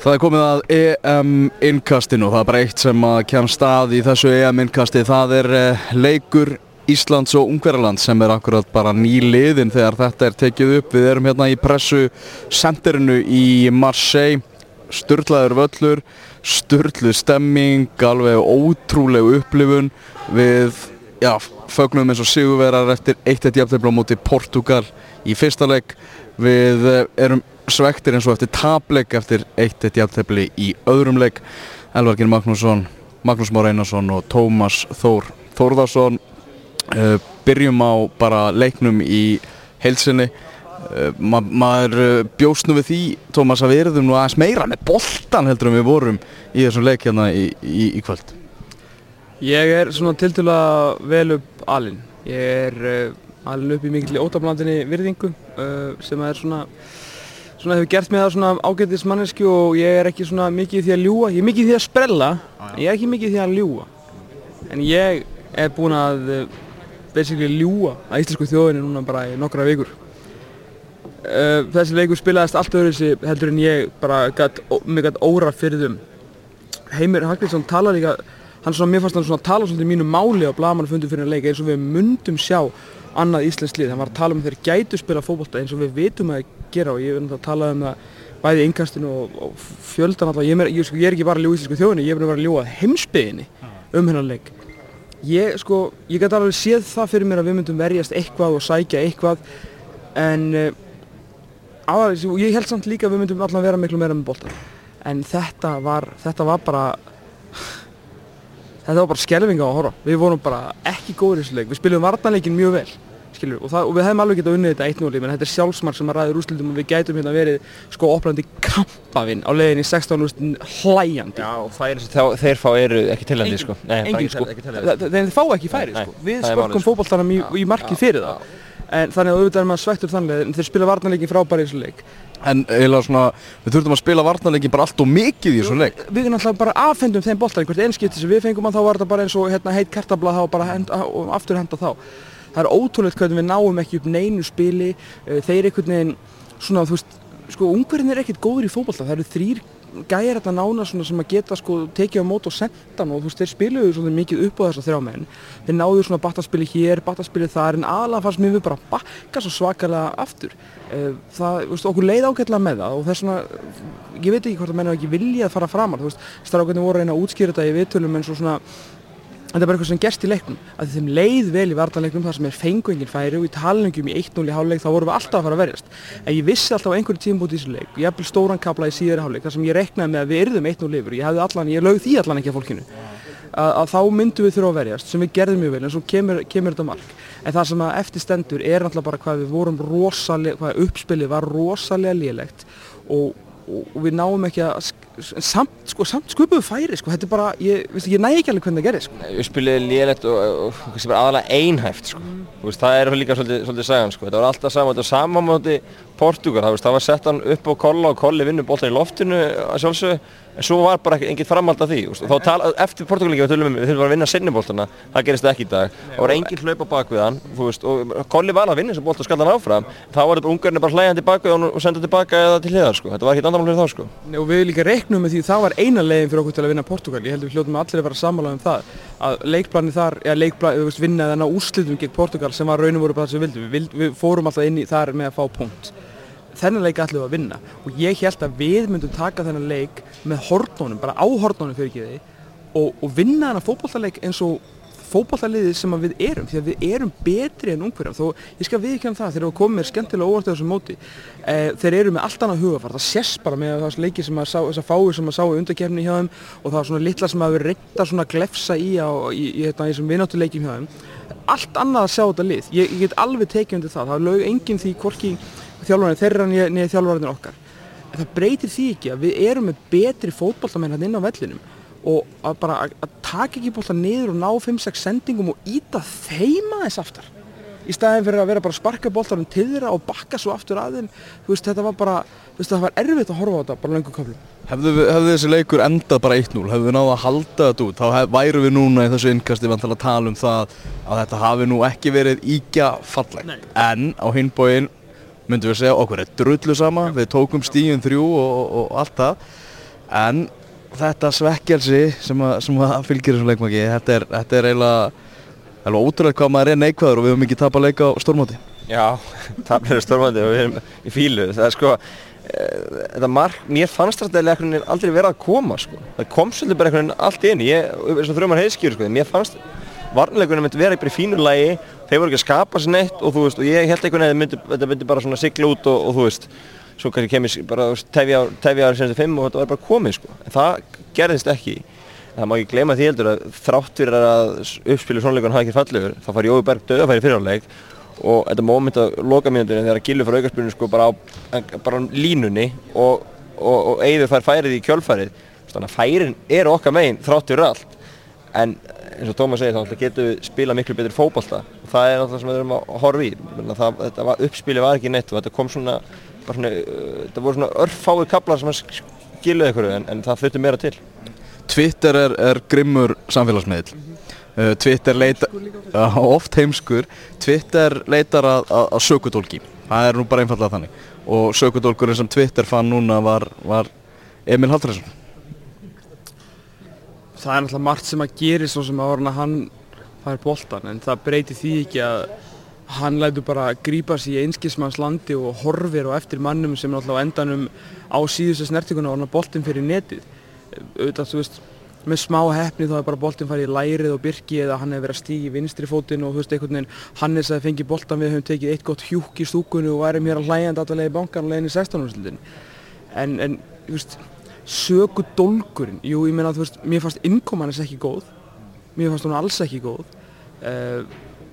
Það er komið að EM-innkastinu og það er bara eitt sem að kemst stað í þessu EM-innkasti. Það er uh, leikur Íslands og Ungverðarland sem er akkurat bara nýliðin þegar þetta er tekið upp. Við erum hérna í pressu senderinu í Marseille. Sturlaður völlur, sturluð stemming, alveg ótrúleg upplifun. Við já, fögnum eins og sigurverar eftir 1-1 jafntefni á móti Portugal í fyrsta legg. Við uh, erum svektir eins og eftir tapleik eftir 1-1 jafntefni í öðrum legg. Elvargin Magnússon, Magnús Már Einarsson og Tómas Þór Þórðarsson Uh, byrjum á bara leiknum í heilsinni uh, ma maður uh, bjóst nú við því Tómas að við erum nú aðeins meira með boltan heldur en við vorum í þessum leik hérna í, í, í kvöld. Ég er svona til til að vel upp alin ég er alin upp í mikill ótablandinni virðingu sem er svona svona hefur gert mig það svona ágættis mannesku og ég er ekki svona mikið því að ljúa ég er mikið því að sprella ég er ekki mikið því að ljúa en ég er búin að basically ljúa að íslensku þjóðinni núna bara í nokkra vikur. Uh, þessi leikur spilaðist allt öðru þessi heldur en ég bara gætt, mig gætt óra fyrir þum. Heimir Hagriðsson tala líka, hann svona, mér fannst hann svona tala svolítið mínu máli á blagamann fundu fyrir leika eins og við mundum sjá annað íslensk lið. Hann var að tala um þeir gætu spila fókbólta eins og við vitum að gera og ég það að tala um það bæði í yngkastinu og, og fjöldan alltaf. Ég, ég, ég er ekki bara að ljúa íslensku þjóðinni, ég er bara að ljúa heimsbyðinni um hennar leik. Ég, sko, ég gæti alveg séð það fyrir mér að við myndum verjast eitthvað og sækja eitthvað en uh, aðeins, ég held samt líka að við myndum allan vera miklu meira með boltan en þetta var, þetta var bara þetta var bara skelvinga að horfa. Við vorum bara ekki góður í þessu leik. Við spilum varnanleikin mjög vel skilur, og, það, og við hefum alveg getað unnið þetta 1-0 menn þetta er sjálfsmark sem að ræður úrslutum og við gætum hérna verið sko opnandi kampavinn á leiðin í 16 úrslutin hlæjandi. Já, færi sem þeir fá eru ekki tilhændi sko. Sko, þeir fá ekki færi sko. Við skorkum fókbóltanum í, í markið fyrir það. En þannig að auðvitað er maður svektur þannig en þeir spila varnarleikin frábæri í þessu leik En eiginlega svona, við þurftum að spila varnarleikin bara allt og mikið í þessu leik. Við erum alltaf bara aðfendum þeim boltar einhvert einskipti sem við fengum að þá var þetta bara eins og hérna, heit kartabla þá og bara hend, aftur henda þá. Það er ótrúlegt hvernig við náum ekki upp neinu spili þeir einhvern veginn svona þú veist, sko ungverðin er ekkert góður í fókbalta það eru þrýr gæjar þetta nána sem að geta sko tekið á mót og senda og þú veist þeir spiluðu svona mikið upp á þessa þrjá menn. Þeir náðu svona battaspili hér, battaspili þar en aðalega fannst mér við bara bakka svo svakalega aftur. Það, þú veist, okkur leið ágætlega með það og það er svona ég veit ekki hvort að menna ekki vilja að fara framar þú veist, strákarnir voru að reyna að útskýra þetta í viðtölum en svo svona þetta er bara eitthvað sem gerst í leiknum. Að þeim leið vel í vartanleiknum þar sem er fenguengin færi og í talningum í 1-0 í háluleik þá vorum við alltaf að fara að verjast. En ég vissi alltaf á einhverju tíum búið í þessu leik og ég hafði stóran kapla í síðari háluleik þar sem ég reknaði með að við erðum 1-0 yfir. Ég hefði allan, ég lög því allan ekki að fólkinu. Að, að þá myndum við þurfa að verjast sem við gerðum mjög vel en svo kemur, kemur þetta mark. En það sem eftir stendur er alltaf bara hvað við og, og, og samt, sko, samt sköpuðu færi sko, þetta er bara, ég, veist, ég næ ekki alveg hvernig það gerir sko. Uppspilið lélegt og, og, og er aðalega einhæft sko. Mm. Veist, það er líka svolítið, svolítið sagan sko, þetta var alltaf saman, þetta var saman móti Portugal, það, var sett hann upp á kolla og kolli vinnu bóltar í loftinu að sjálfsögðu en svo var bara enginn framhald af því þá tala, eftir Portugalíkja við um við þurfum að vinna sinnibóltarna, það gerist ekki í dag. Það var enginn hlaup á bakvið hann veist, og Kolli var að vinna sem bólt og skalla hann áfram þá var þetta ungarnir bara hlægjandi bakvið og senda tilbaka eða til hliðar sko. þetta var ekki andamál fyrir þá sko. og við líka reiknum með því það var eina leginn fyrir okkur til að vinna Portugal ég held að við hljóðum allir að vera sammála um það að leikplani þar, eða leikplani, við vinnaði þennan úrslitum gegn Portugal sem var raun og voru bara það sem við vildum. Við, við fórum alltaf inn í þar með að fá punkt þennan leik ætlum við að vinna. Og ég held að við myndum taka þennan leik með hortnónum, bara á hortnónum fyrir ekki þið og, og vinna þennan fókbaltaleik eins og fókbaltaliðið sem við erum því að við erum betri en ungverðar þó ég skal viðkjöna það þegar við komum með skemmtilega óvart á þessum móti. E, þeir eru með allt annað hugafar það sést bara með þess leiki sem að þess að fáið sem að sá í undakefni hjá þeim og það var svona litla sem að við reynda svona glefsa í á í, í, í þessum vináttuleikim hjá þeim. Allt annað að sjá þetta lið. Ég, ég get alveg tekið undir það. Það lög enginn því hvorki þjálfarnir þeirra niður þjálfarnir okkar. En það breytir því ekki að við erum með betri fótballtamenn hann inn á vellinum og að bara að, taka ekki bólta niður og ná 5-6 sendingum og íta þeima þess aftar. Í staðin fyrir að vera bara að sparka bóltarum til þeirra og bakka svo aftur að þeim þú veist þetta var bara, þú veist það var erfitt að horfa á þetta bara lengur köflum. Hefðu, hefðu þessi leikur endað bara 1-0, hefðu við náðu að halda þetta út, þá hef, væru við núna í þessu innkasti vantilega að tala um það að þetta hafi nú ekki verið íkja falleg en á hinbóin myndum við segja okkur er drullu sama, við tókum stíðin þrjú og, og, og allt það en þetta svekkjelsi sem, að, sem að fylgir þessum leikmaki þetta er, þetta er eiginlega ótrúlega hvað maður er neikvæður og við höfum ekki tapað leika á stórmáti Já, taplega stórmandi og við erum í fílu. Það er sko, e, þetta mark, mér fannst þetta aldrei vera að koma sko. Það kom svolítið bara allt inn. Ég, þrjumar heiðskjur sko, mér fannst varnleikunum myndi vera í fínu lagi, þeir voru ekki að skapa sér neitt og þú veist, og ég held einhvern veginn að þetta myndi bara svona sigla út og, og þú veist, svo kannski kemur bara tefja árið senstu fimm og þetta var bara komið sko. En það gerðist ekki. Það má ekki gleyma því heldur að þrátt fyrir að uppspilu svonleikunum hafi ekki fallegur, þá far Jói Berg döðafæri fyrirháleik og þetta móment að loka mínúturinn þegar Gilvi fær aukarspunni sko bara á bara línunni og, og, og Eyður fær færið í kjölfærið þannig að færin er okkar megin þrátt fyrir allt en eins og Tómas segir þá getum við spila miklu betur fókbalta og það er alltaf sem við erum að horfa í. Það, þetta var, uppspili var ekki neitt og þetta kom svona, svona uh, þetta voru svona örfái kaplar sem að skiluði ykkur en, en það þurfti meira til. Twitter er, er grimmur samfélagsmiðl Uh, Twitter leitar, uh, oft heimskur, Twitter leitar að, að, að sökudólki, það er nú bara einfallega þannig. Og sökudólkurinn sem Twitter fann núna var, var Emil Hallfræsson. Það er náttúrulega margt sem að gera svo sem að orðina hann fær boltan en það breytir því ekki að hann lætur bara grípa sér í einskismanns landi og horfir og eftir mannum sem náttúrulega á endanum á síðustu snertinguna orðina boltin fyrir netið. Auðvitað, þú veist, með smá hefni þá er bara boltin farið í lærið og byrki eða hann hefur verið að stígi vinstri fótinn og þú veist einhvern veginn Hannes að fengi boltan við höfum tekið eitt gott hjúk í stúkunni og værim hér að hlægjandi alltaf í bankan og leiðin í 16. úrslutin en, en, þú veist, sögu dólgurinn, jú ég meina þú veist mér fannst innkomanis ekki góð. Mér fannst hún alls ekki góð. Uh,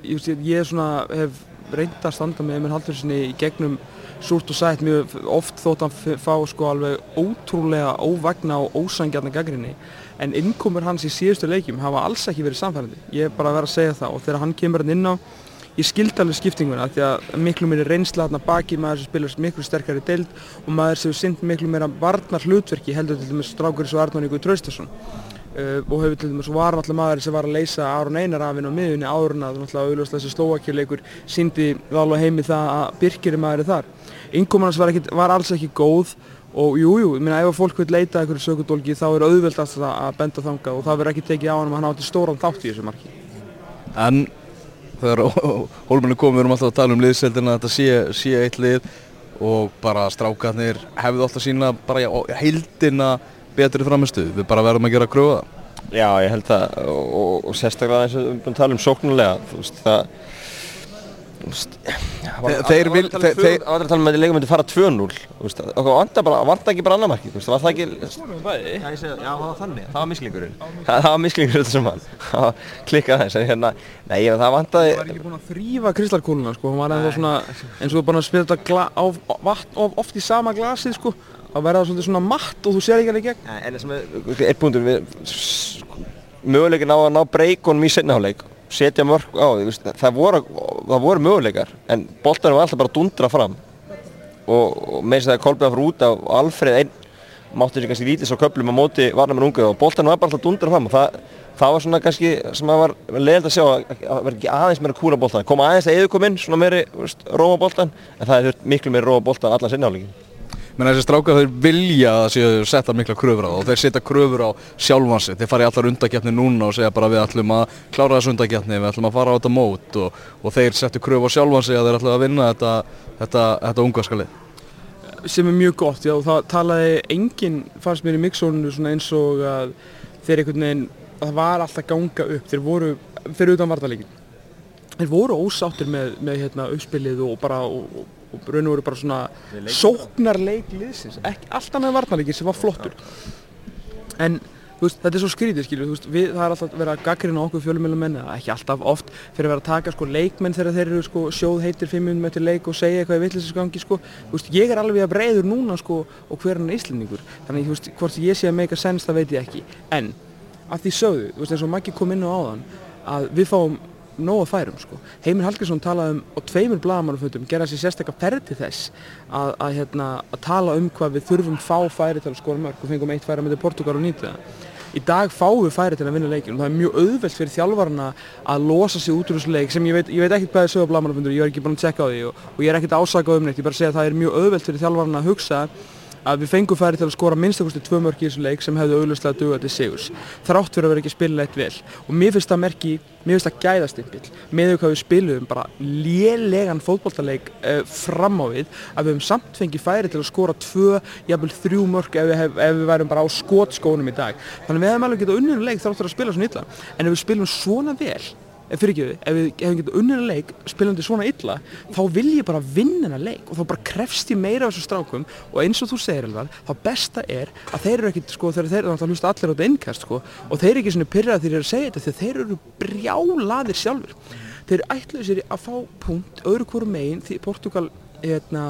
ég, veist, ég er svona hef reyndað að standa með Emil Hallfjörðssoni í gegnum súrt og sætt. Mjög oft þótt að fá sko alveg ótrúlega óvagna og ósangjarna gaggrinni en innkomur hans í síðustu leikjum hafa alls ekki verið samfærandi ég er bara að vera að segja það. Og þegar hann kemur hann inn á ég skildi alveg skiptinguna því að miklu meiri reynsla þarna baki maður sem spilur miklu sterkari deild og maður sem sind miklu meira varnar hlutverki heldur til dæmis strákur eins og Arnón Íkur Traustason uh, og hefur til dæmis var náttúrulega maður sem var að leysa Aron Einar af henn á miðunni áður en að auðvitað þessi slóakjörleikur síndi alveg heimi það að Birkir er maður þar innkoman hans var, var alls ekki góð og jújú, jú, ég meina ef fólk vil leita eitthvað sökudólki þá er auðveldast að benda þanga og það verður ekki tekið á hann að hann átti stóran þátt í þessu marki. En þegar hólmennu komum við erum alltaf að tala um liðseldina að þetta sé, sé eitt lið og bara strákarnir hefðu alltaf sína bara heildina betri framistu, við bara verðum að gera kröða. Já, ég held það og, og, og sérstaklega eins og við erum að tala um sóknulega, þú veist það Þeir vil Það var að tala um að leikum myndi fara 2-0 og vant ekki bara annar marki var það ekki Já, það var þannig, það var það þetta sem hann klikkað þess hérna, nei, það vantaði Það var ekki búin að þrýfa kristalkúluna sko, hann var ennþá svona eins og bara að spila þetta oft í sama glasið sko, þá verða það svona matt og þú sér ekki alveg gegn. En það sem er, eitt punktur möguleikin á að ná breykonum í setniháleik setja mörg á því, það voru, það voru möguleikar en boltanum var alltaf bara dundra fram. Og, og með þess að Kolbjörn fyrir út af Alfred einn mátti sér kannski lítið svo köplum á móti varnamur ungu og boltanum var bara alltaf dundra fram. Og það, það var svona kannski sem að var leiðilegt að sjá að það verði ekki aðeins meira kúla boltan koma aðeins að eða kominn, svona meiri róa boltan en það er miklu meiri róa boltan allan sinni áleikin menn þessi strákar þeir vilja að séu setja mikla kröfur á það og þeir setja kröfur á sjálfansi þeir fara í allar undakefni núna og segja bara við ætlum að klára þessu undakefni, við ætlum að fara á þetta mót. Og, og þeir setja kröfur á sjálfansi að þeir ætlum að vinna þetta, þetta, þetta unga skalið sem er mjög gott, já, það talaði enginn fannst mér í mixónu eins og að þeir einhvern veginn það var alltaf ganga upp, þeir voru fyrir utan vartalíkin þeir voru ósáttir með, með hérna, og og veru bara svona sóknarleik liðsins, ekki alltaf með varnarleikin sem var flottur. En veist, þetta er svo skrítið skilju við, það er alltaf verið að gaggrina okkur fjölumilum menn ekki alltaf oft fyrir að vera að taka sko, leikmenn þegar þeir eru sko, sjóð heitir 5 minúti með til leik og segja eitthvað í vittlisesgangi sko. ég er alveg að breyður núna sko, og hver hann er íslendingur. Þannig veist, hvort ég sé að make a sense það veit ég ekki. En að því sögðu, eins og Maggi kom inn á áðan að við fáum nóg að færum sko. Heimir Hallgrímsson talaði um á tveimur blagamannaföndum, gera sér sérstaklega ferð til þess að, að, hérna, að tala um hvað við þurfum fá færi til að skora mörg og fengum eitt færi með Portugal og nýta það. Í dag fáum við færi til að vinna leikin og það er mjög auðvelt fyrir þjálfarna að losa sig út úr þessu leik sem ég veit, ég veit ekkert hvað er sögða blagamannaföndur, ég var ekki búin að tjekka á því og, og ég er ekkert ásakað um neitt, ég bara segja að það er mjög auðvelt fyrir þjálfarna að hugsa að við fengum færi til að skora minnstakosti tvö mörg í þessu leik sem hefðu auglustlega dugað til sigurs. Þrátt fyrir að vera ekki spilinleitt vel. Og mér finnst það merki, mér finnst það gæðastimpill með því hvað við spilum bara lélegan fótballtaleik uh, fram á við að við hefum samt fengið færi til að skora tvö, jafnvel þrjú mörg ef hef, ef við værum bara á skotskónum í dag. Þannig við hefum alveg getað unninu leik þrátt fyrir að spila svona illa. En ef við spilum svona vel ef fyrir ekki ef við hefum getið unnina leik spilandi svona illa, þá vil ég bara vinna hennar leik og þá bara krefst ég meira af þessu strákum og eins og þú segir alvar þá besta er að þeir eru ekkit sko, þeir eru þá hlusta allir á þetta innkast sko og þeir eru ekki svona pyrrað þegar þeir eru að segja þetta þegar þeir eru brjálaðir sjálfur þeir ætluðu sér að fá punkt öðru hverju megin því Portugal hérna,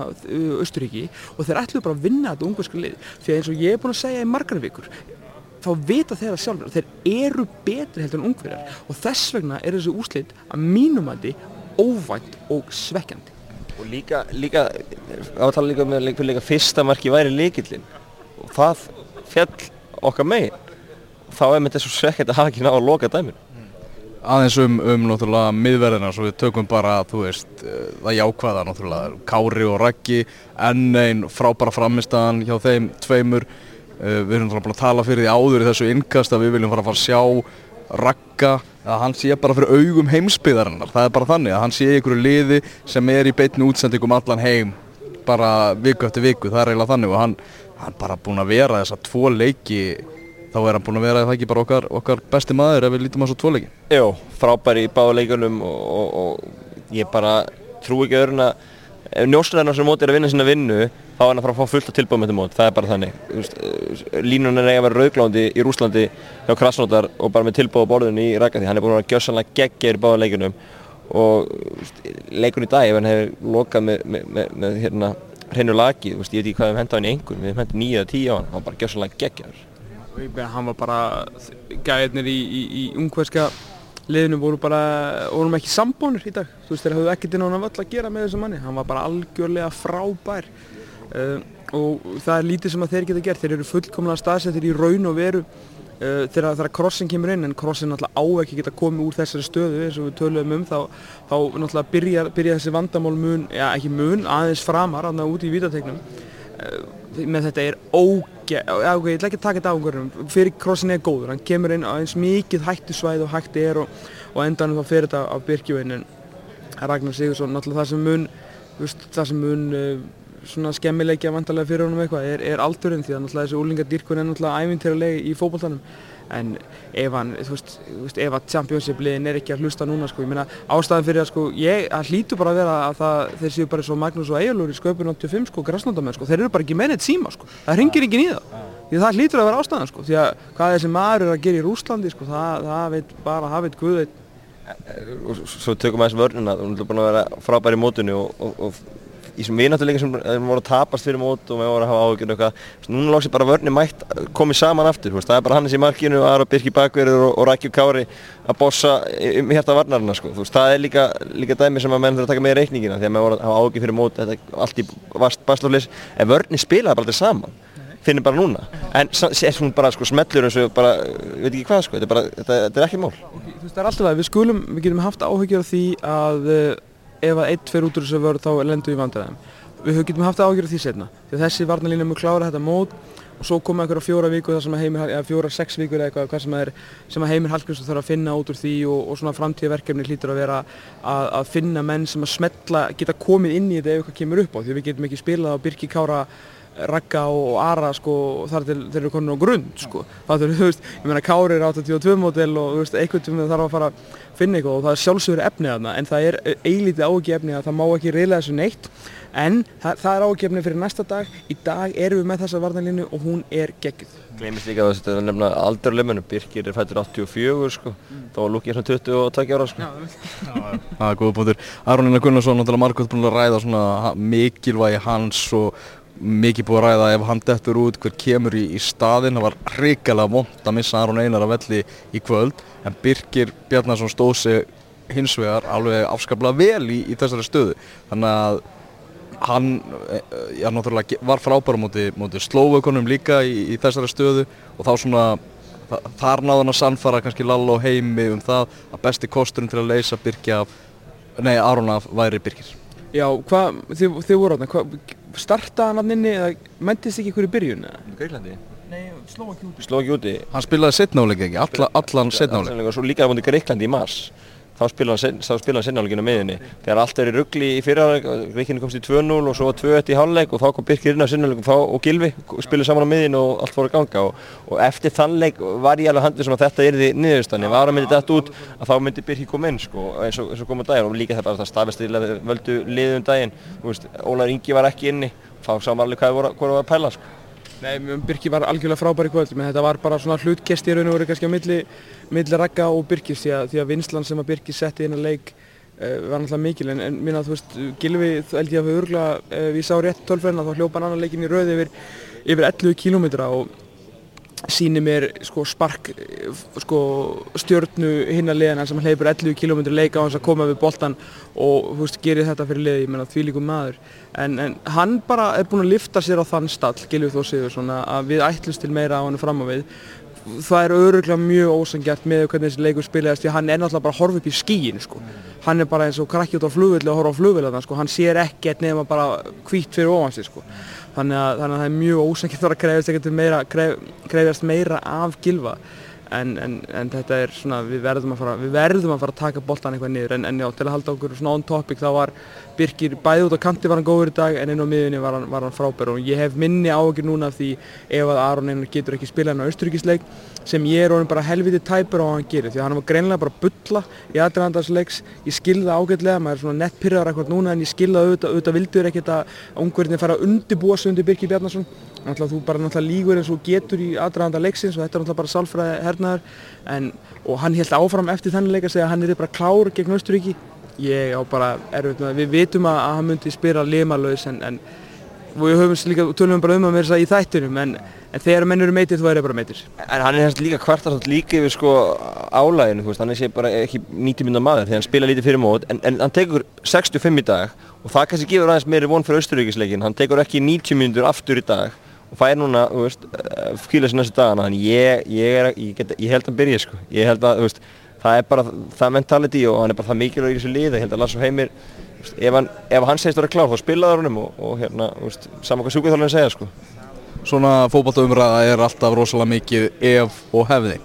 Östuríki og þeir ætluðu bara að vinna þetta ungverska lið. Því að eins og ég er búin að segja í margar vikur þá vita þeirra sjálfur þeir eru betri heldur en ungverjar. Og þess vegna er þessu úslit að mínumandi óvænt og svekkjandi. Og líka, líka átala líka með líka, líka fyrsta marki væri líkillin og það fjall okkar megin. Þá er með þessu svekkjandi að hafa ekki ná að loka dæminu. Aðeins um, um náttúrulega miðverðina svo við tökum bara, þú veist, það jákvæða náttúrulega, Kári og Raggi enn einn frábæra framistagan hjá þeim tveimur við erum búin að tala fyrir því áður í þessu innkast að við viljum fara að fara að sjá Ragga, að hann sé bara fyrir augum heimsbyðarinnar, það er bara þannig að hann sé einhverju liði sem er í beitni útsendingum allan heim, bara viku eftir viku, það er eiginlega þannig og hann, hann bara búin að vera þessa tvo leiki. Þá er hann búin að vera það ekki bara okkar, okkar besti maður ef við lítum á svo tvo leiki? Jó, frábæri í báða leikunum og, og, og ég bara trú ekki öðrun að ef njósnarnar sem móti er að vinna sína vinnu þá er hann að fara að fá fullt af tilbúið með þetta mót, það er bara þannig. Línun er eiga að vera rauglándi í Rúslandi hjá Krasnótar og bara með tilbúið á borðinu í Rækati, hann er búin að gjössanlega geggjær í báða leikunum og leikun í dag ef hann hefur lokað með, með, með, með hérna hreinu lagi, ég veit ekki hvað við hendað hann í einhvern við hendum nýja eða tíu á hann, hann bara gjössanlega geggjær hann var bara gæðirnir í, í, í liðinu voru bara, vorum ekki sambónir í dag, þú veist þeir hafðu ekkert inn á hann völl að gera með þessum manni, hann var bara algjörlega frábær. Uh, og það er lítið sem að þeir geta gert, þeir eru fullkomlega staðsettir í raun og veru uh, þegar, þegar krossin kemur inn, en krossin náttúrulega á ekki geta komið úr þessari stöðu eins og við töluðum um, þá, þá náttúrulega byrja, byrja þessi vandamál mun, já ekki mun, aðeins framar, aðna út í vítategnum uh, með þetta er óge, já ok, ég ætla ekki að taka þetta á einhverjum, fyrir krossin er góður, hann kemur inn á eins mikið hættusvæð og hætti er og, og endanum þá fyrir þetta á Birkjuvinn en Ragnar Sigursson, náttúrulega það sem mun, veist, það sem mun uh, svona skemmilegja vantarlega fyrir honum eitthvað er, er aldurinn því að náttúrulega þessi úlingadýrkun er náttúrulega ævintýraleg í fókbaltanum en ef hann, þú veist, ef að Championship liðin er ekki að hlusta núna sko, ég meina ástæðan fyrir að sko, ég, að hlýtu bara að vera að það, þeir séu bara svo Magnús og Eyjálfur í sköpun 85 sko, græsnóndamenn sko, þeir eru bara ekki með neitt síma sko, það ringir ekki það, því það hlýtur að vera ástæðan sko, því að hvað þessi maður er að gera í Rúslandi sko, það, það veit bara, það veit Guð veit. Svo tökum við aðeins vörnuna, þú í sem við náttúrulega sem voru að tapast fyrir mót og við vorum að hafa áhugjörn eitthvað. Núna lóksir bara vörni mætt komið saman aftur veist, það er bara Hannes í markinu, Ara Birki bakverður og, og Rækju Kári að bossa um hérta varnarna sko. veist, það er líka, líka dæmi sem að menn þurfa að taka með í reikningina því að við vorum að hafa áhugjörn fyrir mót þetta allt í vast bastlóflis en vörni spilaði bara alltaf saman finnir bara núna. En er hún bara sko, smellur eins og bara, ég veit ekki hvað sko, þetta, er bara, þetta, þetta er ekki mál. Okay, Það er alltaf það, við skulum, við getum haft áhugjör því að ef að eitt fer út úr þessu vörð þá lendur við vandræðum. Við getum haft ágjörð því setna. Því þessi varnalínu er mjög klára þetta mót og svo koma einhverja fjóra vikur þar sem að heimir, eða fjóra, sex vikur eða eitthvað sem, er, sem að heimir Hallgrímsson þarf að finna út úr því og, og svona framtíðverkefni hlýtur að vera að, að finna menn sem að smetla, geta komið inn í þetta ef eitthvað kemur upp á því við getum ekki spilað á Birki Kára Ragga og Ara sko þar til þeir eru konin á grund sko. Það er, þú veist, ég meina Kári er 82 mótel og þú veist, einhvern veginn þarf að fara að finna eitthvað og það er sjálfsögur efnið þarna en það er eilítið ágefni að það má ekki reyla þessu neitt. En það, það er ágefni fyrir næsta dag. Í dag erum við með þessa varnalínu og hún er geggjuð. Gleimist líka að þetta er nefna aldurluminu Birkir er fættur 84 sko. Mm. þá var Lúki svona 22 ára sko. Það er góða búinir Aronina Gunnarsson, náttúrulega Margot búin að ræða svona mikilvægi hans og mikið búið að ræða ef hann dettur út hver kemur í, í staðinn. Það var hrikalega vond að missa Aron Einar að velli í kvöld en Birkir Bjarnarsson stóð sig hins vegar alveg afskaplega vel í, í þessari stöðu. Þannig að hann já, var frábæra mútið múti slóvökunum líka í, í þessari stöðu og þá svona þar náða hann að sannfara kannski Lalla og heimi um það að besti kosturinn til að leysa Birkja nei Aron af væri Birkir. Já, hvað, þið, þið voru átna, startaði hann hann inni eða mæntist ekki ykkur í byrjun eða? Greiklandi Nei, sló ekki út Sló ekki úti. Hann spilaði setnáleik ekki, Alla, allan setnáleik svo líka á mútið Greiklandi í mars þá spila hann, spila sennáleikinu miðinni þegar allt er í ruggli í fyrraðleik Greikinni komst í 2-0 og svo 2-1 í hálfleik og þá kom Birkir inn á sennáleikum og Gilvi spiluð saman á miðin og allt fór að ganga og, og eftir þann leik var ég alveg handið sem að þetta yrði niðurstanni var að myndi þetta út að þá myndi Birkir koma inn sko, eins og, og koma daginn. Og líka það bara það staðfestilega völdu liðum daginn. Ólar Ingi var ekki inni. Þá sá maður alveg hvað voru, voru að pæla sko. Nei, Birkir var algjörlega frábær í kvöld, menn þetta var bara svona hlutkesti í raun og veru kannski á milli, milli Ragga og Birkis því að, því að vinslan sem að Birkir setti inn að leik uh, var náttúrulega mikil. En, en minna þú veist, Gilvi þú held ég að við örgulega, uh, við sá rétt tölfræðina þá hljópa hann annan leikin í röð yfir, yfir 11 km og sýnir mér sko spark sko stjörnu hinn að liðina sem hleypur 11 km leika á hans að koma við boltan og veist, gerir þetta fyrir liði, ég menna því líkum maður en, en hann bara er búinn að lifta sér á þann stall, Gilvi Þór Sigursson að að við ætlumst til meira á hann fram á við það er öruglega mjög ósangjart með hvernig þessi leikur spilaðist því að hann er náttúrulega bara að horfa upp í skíin sko. hann er bara eins og krakki út á flugvillu og horfa á flugvillu sko. hann sér ekkert nema bara hvítt fyrir ofan sig sko. Þannig, að, þannig að það er mjög ósangjart að krefjast meira, kref, krefjast meira af gilva en, en, en þetta er svona við verðum að fara, verðum að fara að taka boltan eitthvað niður. En, en já, til að halda okkur svona on topic þá var Birkir bæði út á kanti var hann góður í dag en inn á miðunni var hann, var hann frábær. Og ég hef minni áhugir núna af því ef að Aron Einar getur ekki spilað hann á austuríkisleik sem ég er orðin bara helviti tæpur á að hann gerir því að hann var greinlega bara að bulla í aðdraðandarsleiks ég skilða ágætlega, maður er svona nett pyrraðar eitthvað núna en ég skilða auðvitað, auðvitað vildur ekkert að ungverðinni fara að undibúa sig undir Birkir Bjarnason. Náttúrulega þú bara náttúrulega lígur eins og getur í aðdraðanda leiksins og þetta er náttúrulega bara sálfræði hernaðar en, og hann held áfram eftir þannig leik að segja að hann er bara klár gegn Östuríki ég á bara erfitt með það, við vitum að, að hann myndi spila limalauðs en, en við höfum líka, tölum bara um að vera í þættinum en, en þegar menn eru meitir þá er það bara meitir. En hann er hans líka kvartar líka yfir sko álæginu, þú veist, hann er sér bara ekki 90 minna maður því hann spila lítið fyrir mót en, en hann tekur 65 í dag og það kannski gefur aðeins meiri von fyrir Östuríkisleikin, hann tekur ekki 90 minnur aftur í dag og fær núna, þú veist, kvíla sér næstu dagana, þannig ég, ég, er, ég, get, ég held að byrja sko, ég held að, þú veist, það er bara það mentality og hann er bara það mikilvæg í þessu lið, ég held að Lars og Heimir, þú ef hann, ef hann segist að vera klár þá spilaður honum og, og hérna, veist, saman hvað sjúkvæðarlega segja sko. Svona fótballtaumræða er alltaf rosalega mikið ef og hefði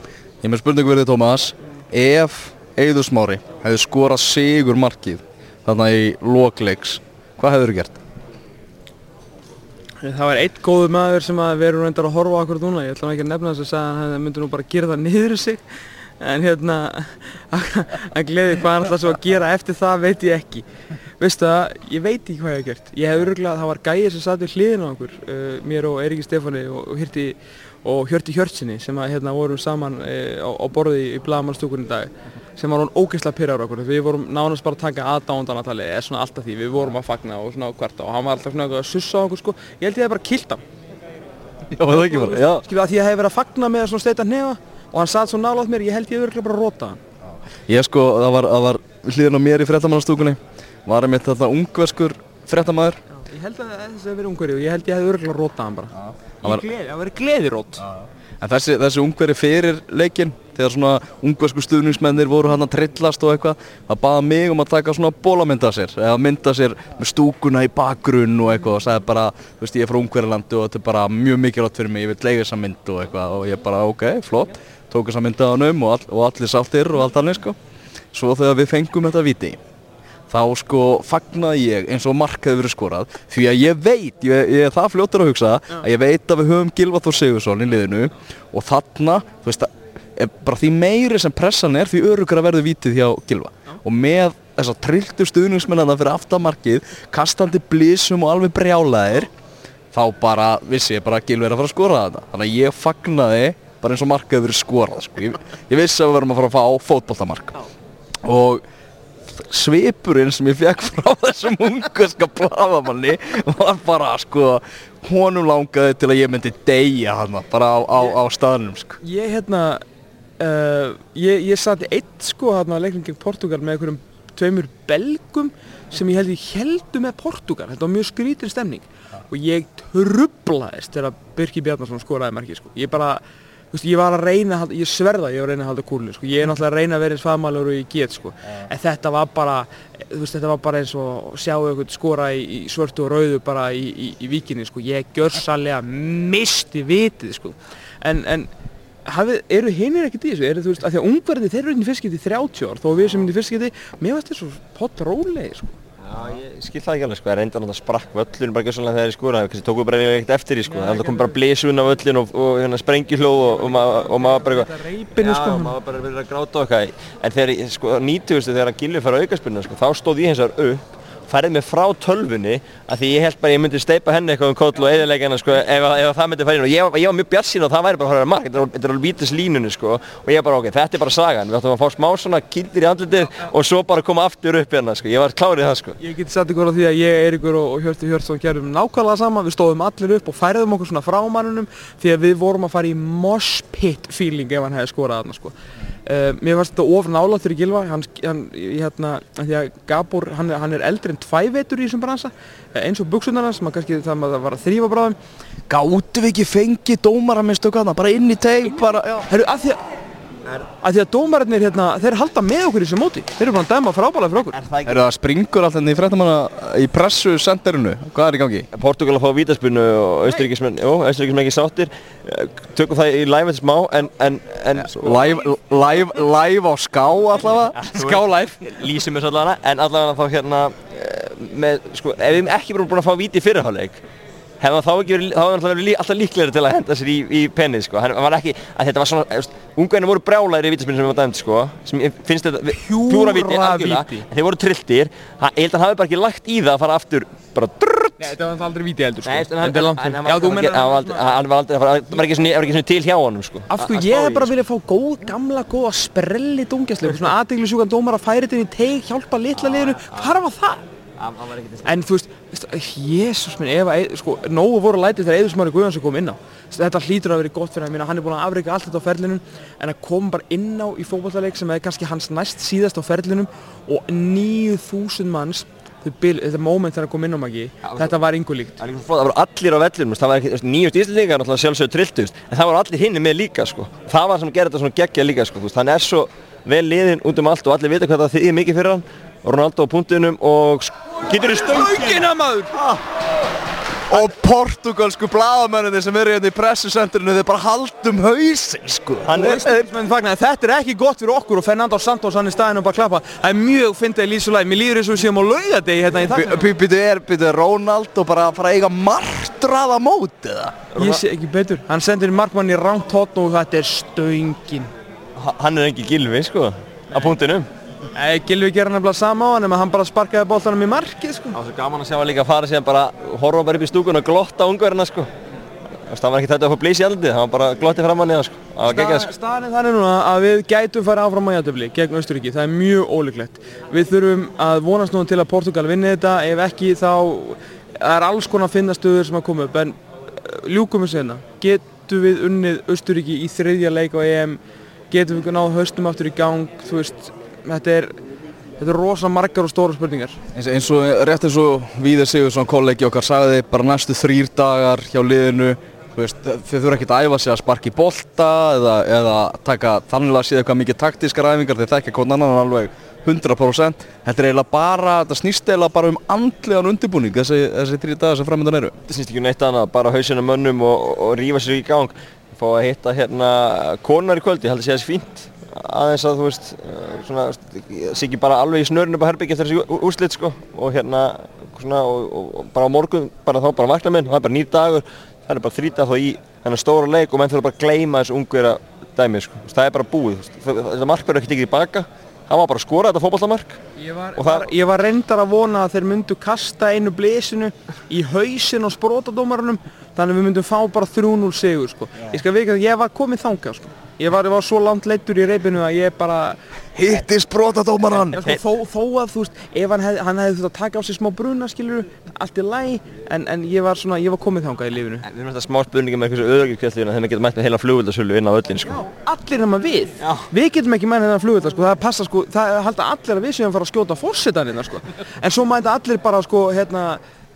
Ég með spurningu verið Tómas Ef Eiður Smári hefði skorað sigur markið þarna í lokleiks hvað hefur þú gert? Það var einn góður maður sem að við erum reyndar að horfa á okkur núna, ég ætla ekki að nefna þess að að hann myndi nú bara gera það niður sig en hérna að gleði hvað hann ætla svo að gera eftir það veit ég ekki. Veistu það, ég veit ekki hvað ég hef gert. Ég hef öruglega, það var gæið sem satt við hliðin á okkur uh, mér og Eiríki Stefáni og, og Hjörti Hjörtsinni sem að hérna vorum saman uh, á, á borði í Blagamannstúkurinn í dag sem var hún ógeðslega pyrrar okkur. Við vorum nánast bara að taka aðdándanatali eða svona alltaf því, við vorum að fagna og svona hverta og hann var alltaf svona að sussa okkur sko. Ég held ég hef bara kilt hann. Já, það ekki bara? Já, skilja að því að ég hef verið að fagna með svona steita hnefa og hann satt svo nálátt mér, ég held ég örgulega bara að róta hann ég sko, það var, það var hliðin á mér í frettamannastúkunni var einmitt þetta ungverskur frettamæður ég held að þessi hef verið ungveri og ég held ég hef örgulega að róta hann bara. Hann var- í gleði, það var gleðirót En þessi, þessi ungveri fyrir leikinn þegar svona ungversku stuðningsmennir voru hann að trillast og eitthvað það baða mig um að taka svona bólamynda sér eða mynda sér með stúkuna í bakgrunn og eitthvað og sagði bara þú veist ég er frá Ungverilandi og þetta er bara mjög mikilvægt fyrir mig ég vil lega þessa mynd og eitthvað og ég bara ok, flott tók þessa mynd að hann um og, all, og allir sáttir og allt annir sko. Svo þegar við fengum þetta viti þá sko fagnaði ég eins og mark hefði verið skorað því að ég veit, ég, ég er það fljótur að hugsa að ég veit að við höfum Gilva Þór Sigursson í liðinu og þarna, þú veist að bara því meiri sem pressan er því örugur að verður vítið hjá Gilva og með þessa trilltu stuðningsmennana fyrir aftamarkið, kastandi blísum og alveg brjálaðir þá bara vissi ég bara að Gilva er að fara að skora þetta þannig að ég fagnaði bara eins og mark hefði verið skorað sko. ég, ég vissi að við verðum að fara að fá fótboltamark. Og svipurinn sem ég fekk frá þessum ungarska bladamanni var bara sko honum langaði til að ég myndi deyja hann bara á, á, á staðnum sko. ég hérna uh, ég, ég satt eitt sko hérna að leiknum gegn Portugal með einhverjum tveimur belgum sem ég held ég heldu með Portugal þetta var mjög skrítir stemning og ég trublaðist þegar Birki Bjarnason skoraði marki sko. ég bara, veist, ég var að reyna, að halda- ég sverða ég var að reyna að halda kúlinu, sko, ég er náttúrulega að reyna að vera eins fagmælur og ég get, sko, en þetta var bara, þú veist, þetta var bara eins og sjá eitthvað skora í, í svörtu og rauðu bara í, í, í víkinni, sko, ég gjörsalega misti vitið, sko, en, en hafið, eru hinnir ekkert í þessu, eru þú veist, að því að ungverði þeir eru inn í fyrstskipti í 30 ár, þó við sem inn í fyrstskipti, mér varst þetta svo pott rólegi, sko. Já, ég skil það ekki alveg sko, ég reyndi að náttúrulega sprakk völlun bara gjössalega þegar ég skora, það tóku bara ekkert eftir í sko, það kom bara blísun á völlun og, og hérna og, og, ma og maður bara eitthvað, já, sko. og maður bara verið að gráta og eitthvað, en þegar ég, sko, 90. þegar að Gilvi fara aukarspunna sko, þá stóð ég hins vegar upp, færið mig frá tölvunni, að því ég held bara ég myndi steipa henni eitthvað um kóll og eðilega henni sko, ef, ef það myndi inn. Og ég, ég var mjög bjarsinn og það væri bara að fara marka, þetta er- alveg vítis línunni sko, og ég bara ok, þetta er bara sagan, við ættum að fá smá svona kildir í andlitið og svo bara koma aftur upp hérna sko, ég var klárið það sko. Ég geti satt ykkur á því að ég, Eiríkur og, og Hjörtur Hjörtsson gerðum nákvæmlega sama, við stóðum allir upp og færðum okkur svona frá mannunum því að við vorum að fara í mosh pit feeling ef hann hefði skorað þarna sko. Uh, mér fannst þetta of nálátt fyrir Gilva, hann, hann, hérna, því að Gabor, hann, hann er eldri en tvævetur í þessum bransa, eh, eins og buksunar hans, maður kannski það maður var að þrýfa bráðum. Gáttu við ekki fengið dómaramistöku hana, bara inn í teig, bara. Herru, að því að, að því að dómararnir hérna, þeir halda með okkur í þessu móti, þeir eru bara að dæma frábælega fyrir okkur. Er það Er það springur alltaf í fréttamanna í pressu senderinu? Hvað er í gangi? Portugal að fá vítaspunnu og austuríkismenn, jú, austuríkismenn ekki sáttir tökum það í live eftir smá en, en, en Live, live, live á ská allavega? Ská live. lýsum við allavega en allavega þá hérna eh, með, sko, ef við ekki vorum búin að fá víti í fyrirháleik hefði hann þá ekki verið, þá hefði hann verið alltaf líklegri til að henda sér í, í pennið, sko, hann var ekki, þetta var svona, ungverðinu voru brjálæri í vítaspinnu sem við var dæmt, sko, sem finnst þetta, vi- Pjúra pjúra víti, algjörlega, en þeir voru trilltir, ég held að hann hafi bara ekki lagt í það að fara aftur, bara drrrrt, Nei, þetta var aldrei víti heldur sko. Þetta er langt frá. Já, þú hann, meinar hann, var aldrei, hann var aldrei, það var ekki svona, til hjá honum, sko. Af að ég hef bara viljað fá góð, gamla, góða sprelli dungjastleik Svona aðdegli sjúkan dómar að færi þetta inn í teig, hjálpa litla liðinu Hvar var það? Var En þú veist, jésús minn, ef að, sko, nógu voru lætið þegar Eður Smári Guðjónsson kom inn á. Þetta hlýtur að vera gott fyrir hann, hann er búin að afreika allt þetta á ferlinum En að koma bara inn á í fótballtaleik sem er kannski hans næst síðast á ferlinum Og 9000 manns, þetta moment þegar hann kom inn á magi Þetta var yngur líkt. Það það voru allir á vellinum, það var nýjust íslendingar sjálfsögur trilltust, en það voru allir hinni með líka, sko. Það var sem gerði þetta geggja líka, sko, hann er svo vel liðinn út um allt og allir vita hvað það þýðir mikið fyrir hann, Ronaldo á punktinum og getur í stöngin. Stöngina maður! Og portugalsku blaðamenninni sem eru hérna í pressusenderinu, þeir bara haldum hausinn, sko. Er, fagnar, þetta er ekki gott fyrir okkur og Fernando Santos hann í staðinu og bara klappa Það er mjög fyndið í lísulæg, mér líður eins og við séum á laugadegi hérna í þakna Býtu er, býtu Ronaldo bara að fara að eiga martraða mót, eða? Ég sé ekki betur, hann sendir markmann í rangt hotn og þetta er stöngin hann er ekki gilvi, sko, á punktinum. Gilvi gera nefnilega sama á hann en hann bara sparkaði boltanum í markið sko. Það var svo gaman að sjá hann líka að fara síðan bara, horfa bara upp í stúkun og glotta ungverðina, sko. Það var ekki þetta að fá blísi í aldrei, það var bara glottið fram í það, sko. Það var geggjað, sko. Staðan þannig núna að við gætum farið áfram á jættöfli gegn Östuríki, það er mjög ólíklegt. Við þurfum að vonast nú til að Portugal vinni þetta, ef ekki þá er alls konar finnastöður sem að koma upp. En uh, ljúkum við sérna getum við unnið Östuríki í þriðja leik á EM? Getum við náð höstum aftur í gang? Þú veist, þetta er þetta er rosa margar og stóra spurningar Eins, eins og rétt eins og Víðir Sigursson kollegi okkar sagði bara næstu þrýr dagar hjá liðinu þú veist, þið þurfa ekkert að æfa sig að sparka í bolta eða, eða taka þannig að séð eitthvað mikið taktískar æfingar þeir þekkja hvern annan alveg 100% þetta er eiginlega bara, þetta snýst eiginlega bara um andlegan undirbúning þessi, þessi þrýr dagar sem framöndan eru Þetta snýst ekki um neitt annað, bara hausina mönnum og, og, og rífa sér í gang. Fá að hitta hérna konar í kvöldi, ég held að sé þessi fínt. Aðeins að þú veist, svona, sé ekki bara alveg í snörinu á herbyggja eftir þessi úrslit sko. Og hérna, svona, og, og, og bara á morgun, bara þá bara vakna minn, það er bara nýr dagur. Það er bara þrýta þá í þennan stóra leik og menn þurfa bara að gleyma þessu ungverða dæmi sko. Það er bara búið, þetta mark verður ekki tekið í baka. Það var bara að skora þetta fótballamark. Ég það- ég var reyndar að vona að þeir myndu kasta einu blesinu í hausin og sprótadómarunum þannig að við myndum fá bara 3-0 sigur sko. Ég skal veika að ég var komið þangað sko. Ég, var, ég var svo langt leittur í reypinu að ég bara Hittis brotadómaran Já, sko, þó, þó að þú veist, ef hann hefði, hann hefði þurft að taka á sig smá bruna, skilur allt í læg, en, en ég var svona, ég var komið þangað í lífinu. Við erum þetta smá spurningi með eitthvað öðrugirkvællina þegar maður getur mætt með heila flugvöldasölu inn á öllin sko. Allir nema við. Við getum ekki mæna þennan flugvölda, sko, það passa, sko, það halda allir að við séum að fara að skjóta fórsetanina, sko. En svo mæta allir bara, sko, hérna,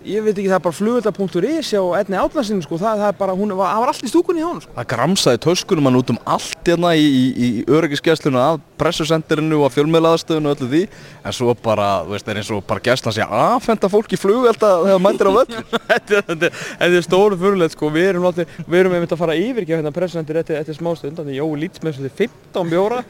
ég veit ekki, það er bara flugölda.is á Edni Átlandsinu, sko, það, það er bara, hún var, var allt í stúkunni hjá hún, sko. Það gramsaði töskunum hann út um allt hérna í, í, í öryggisgæslinu að pressusendirinu og fjölmiðlaðastöðinu og öllu því. En svo bara, þú veist, það er eins og bara gæslan sé aðfenda fólk í flugvelda þegar mættir á völl. Þetta, er stóru fyrirlega, sko, við erum alltaf, við erum einmitt að fara yfir ekki hérna pressusendir eftir, eftir smástund, þannig Jói þessu 15 bjóra,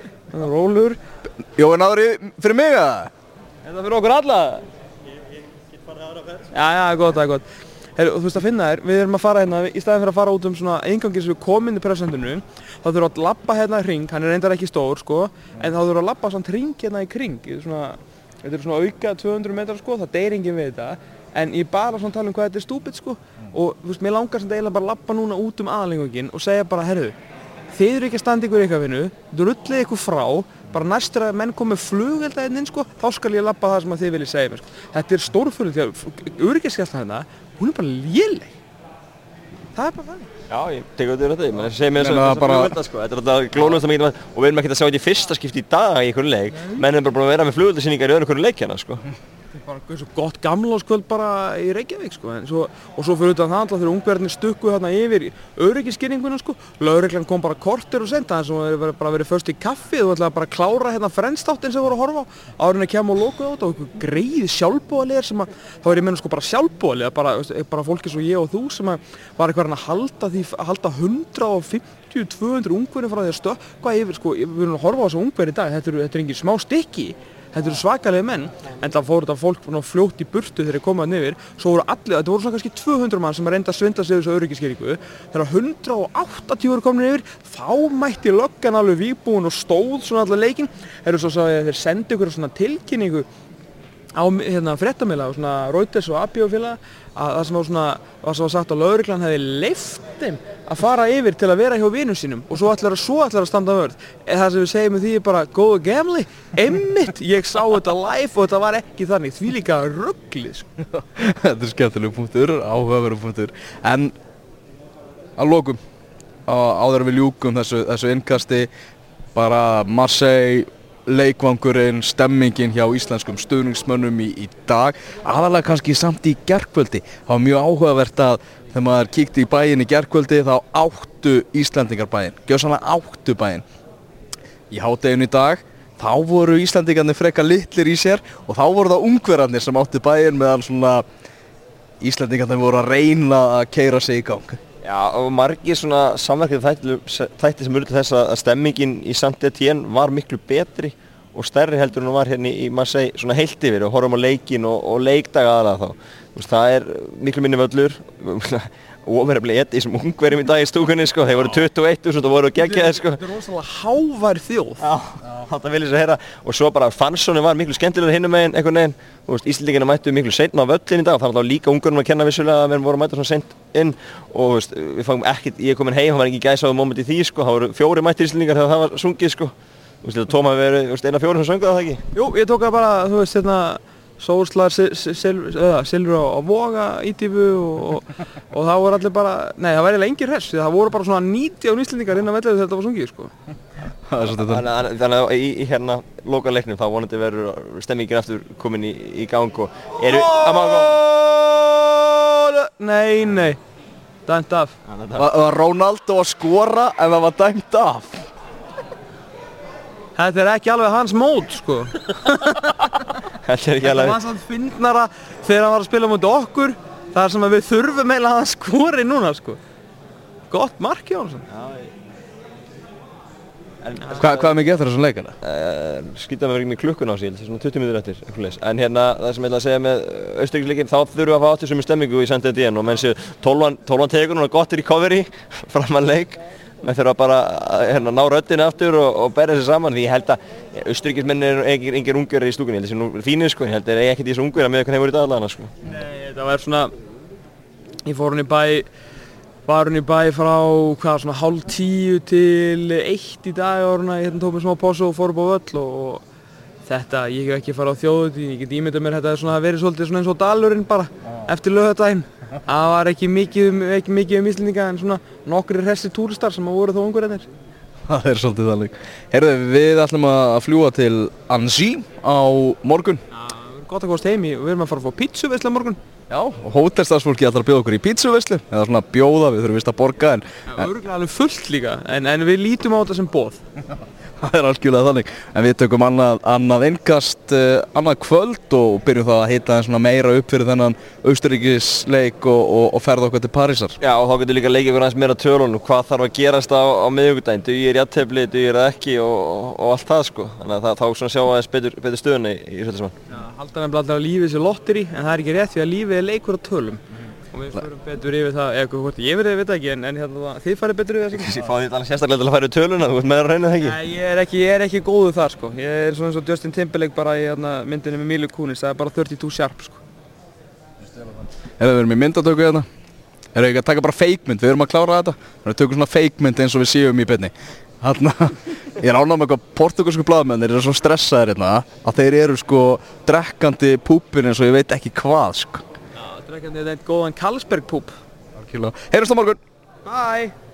Já, já, gott, er gott. Heru, þú veist að finna þér, við erum að fara hérna, í staðin fyrir að fara út um svona eingangi sem við komum inn í presendinu, þá þurfum við að labba hérna í ring, hann er reyndar ekki stór sko, en þá þurfum við að labba svona ring hérna í kring, svona, þetta er svona auka 200 metrar sko, það deyr enginn við þetta, en ég bara svona tala um hvað þetta er stúpid sko, og þú veist, mér langar sem eiginlega bara að labba núna út um aðlengangin og segja bara, herru, þið eru ekki að standa ykkur ykkur vinnu, drullið ykkur frá, bara næstur að menn komið flugelda hérna inn sko, þá skal ég labba það sem að þið viljið segja mér sko. Þetta er stórfölug því að öryggiskesla hérna, hún er bara léleg. Það er bara þannig. Já, ég tek auðvitað þetta, ég meina, segir mér þess að flugvelda sko, þetta er alltaf glónumst að mikið og við erum ekki að sjá þetta í fyrsta skipti í dag í einhverju leik, menn erum bara búin að vera með flugveldasýningar í öðru hverju leik hérna sko. Bara og gott gamláskvöld bara í Reykjavík sko. Svo, og svo fyrir utan það alltaf þegar ungverðinni stukku hérna yfir öryggiskyninguna sko. Lauruglan kom bara kortir og senda þess að það bara verið först í kaffi og ætlaði bara að klára hérna frendstáttin sem voru að horfa á árin að kemja og loka á þetta og greið sjálfbúðalegar sem að þá er ég meina sko bara sjálfbúðalega bara, bara fólki svo ég og þú sem að var eitthvað að halda því halda 150 200 ungverðin frá því að stökkva yfir sko, við erum að horfa á þessu ungverði í dag þetta eru, þetta eru þetta eru svakalega menn en það fór þetta fólk fljótt í burtu þegar þeir komaði niður svo voru allir, þetta voru svona kannski 200 mann sem reynda að svindla sig þessu öryggiskeringu þegar 180 voru komin yfir þá mætti löggan alveg vígbúin og stóð svona allir leikin þeir, sendi ykkur svona tilkynningu á hérna, fréttamila og svona Reuters og félag að það sem var svona, það sem var sagt að lauruglan hefði leift þeim að fara yfir til að vera hjá vinum sínum og svo ætlar að svo ætlar að standa vörð. En það sem við segjum með því er bara góða gemli, emmitt, ég sá þetta live og þetta var ekki þannig, því líka rugglið sko. Þetta er skemmtileg punktur, áhugaveru punktur. En að lokum á- áður við ljúkum þessu, þessu innkasti bara Marseille leikvangurinn, stemmingin hjá íslenskum stuðningsmönnum í, í dag aðalega kannski samt í gerkvöldi það var mjög áhugavert að þegar maður kíkti í bæinn í gerkvöldi þá áttu Íslandingar bæinn, gjóðsannlega áttu bæinn. Í hádeginu í dag þá voru Íslandingarnir freka litlir í sér og þá voru það ungverarnir sem áttu bæinn meðan svona Íslandingarnir voru að reyna að keira sig í gang Já, og margir svona samverkið þætti, sem urðu þess að stemmingin í Saint-Étienne var miklu betri og stærri heldur en hún var hérna í Marseille svona heilt yfir og horfum á leikin og, og leikdag aðalega þá. Veist, það er miklu minni völlur ofurefnilega eitt í þessum ungverjum í dag í stúkunni sko, þeir voru 21 og svo voru geggjaðir sko. Þetta er rosalega hávær þjóð. Já, þetta vil ég svo heyra. Og svo bara fansónu var miklu skemmtilegur hinnum meginn einhvern veginn, Íslandingina mættu miklu seinna á völlin í dag. Og það var þá líka ungurnum að kenna vissulega að við vorum að mæta svona seint inn. Og veist, við fáum ekkert, ég er komin heim, það var ekki gæsa á moment í því sko, það voru fjóri mættir Íslandingar þegar það var sungið sko, þú veist, þetta tóm hafi verið, eina fjóri sem sönguð það ekki. Jú, ég tók það bara, þú veist, hérna Sólslar, Silfur á Voga, Ítífu og, og, og það voru allir bara, nei það væri lengir hess, það voru bara svona 90 íslendingar inn á vellið þegar þetta var sungið, sko. Það er Þannig að- í, í hérna loka leiknum þá vonandi verður stemmingin aftur komin í, í gang og eru Nei, nei, dæmt af. Var, var Ronaldo að skora en það var dæmt af Þetta er ekki alveg hans mót, sko. Þetta er ekki Þetta alveg var samt fyndnara þegar hann var að spila mútið okkur, þar sem að við þurfum eiginlega að hann skori núna, sko. Gott mark, Jónsson. Hva, Hvað er mikið eftir þessum leikana? uh, skýta með með klukkun á það er svona 20 minnur eftir en hérna það sem ég ætla að segja með auðstökisleikin þá þurfum við að fá áttu sem stemmingu í Saint Etienne og menn séu 12 12 tegur núna gott recovery framan leik menn þurfa bara að hérna, ná röddinu aftur og, og berja þessi saman því ég held að auðstökismenn er engir, engir ungverðir í stúkunni, ég held að það sé nú fínir sko, ég held að það er ekkert í þessu ungverða með hvernig þeir voru í daglega sko. Nei, þetta var svona, ég fór hún í bæ, var hún í bæ frá, hvað, svona hálf tíu til eitt í dag og hérna, hérna tók mér smá pásu og fór upp á völl og þetta, ég hef ekki farið á þjóðutíð, ég get ímyndað mér þetta er svona verið svolítið svona eins og dalurinn bara eftir lögadaginn. Það var ekki mikið um, ekki mikið um Íslendinga en svona nokkri hressi túristar sem að voru þó ungverðinir. Það er svolítið þannig Herðu, við ætlum að fljúa til Annecy á morgun Gott að komast heim í, við erum að fara að fá pítsu veistlega morgun. Já, og hótelstafsfólki ætlar að bjóða okkur í pítsuveislu eða svona bjóða, við þurfum vist að borga en Örgulega alveg fullt líka, en, en við lítum á þetta sem bóð. það er algjörlega þannig en við tökum annað, annað innkast uh, annað kvöld og byrjum það að hita svona meira upp fyrir þennan austuríkisleik og, og, og ferða okkur til Parísar Já, og þá getur líka leikið ykkur aðeins meira tölunum, hvað þarf að gerast á, á miðugudaginn, dugir jættefli, dugir ekki og, og allt það sko. Þannig að það, þá svona sjá aðeins betur, betur stöðunni í Söldarsmann. Já, halda nefnilega alltaf að lífið sé lotteri, en það er ekki rétt því að lífið er leikur á tölum. Og við förum betur yfir það, eða hvort ég verið, veit það ekki, en, en hérna, þið farið betur yfir það Ég fá því alveg sérstaklega til að færa töluna, þú veist með að reyna það ekki. Nei, ég er ekki, ég er ekki góðu þar sko. Ég er svona eins og Justin Timberlake bara í hérna, myndinni með Milu Kunis, það er bara 32 sharp sko. Eða við erum í myndatöku hérna Erum við ekki að taka bara feikmynd, við erum að klára þetta Þannig að við tökum svona feikmynd eins og við séum í byrni Þannig að ég er ánægð með eitthvað portugalsku blaðmenn Þeir eru svo stressaðir hérna að þeir eru sko drekkandi púpin eins og ég veit ekki hvað sko þetta er ekki þetta góðan Karlsberg púp. Heyrjumst á morgun Bye!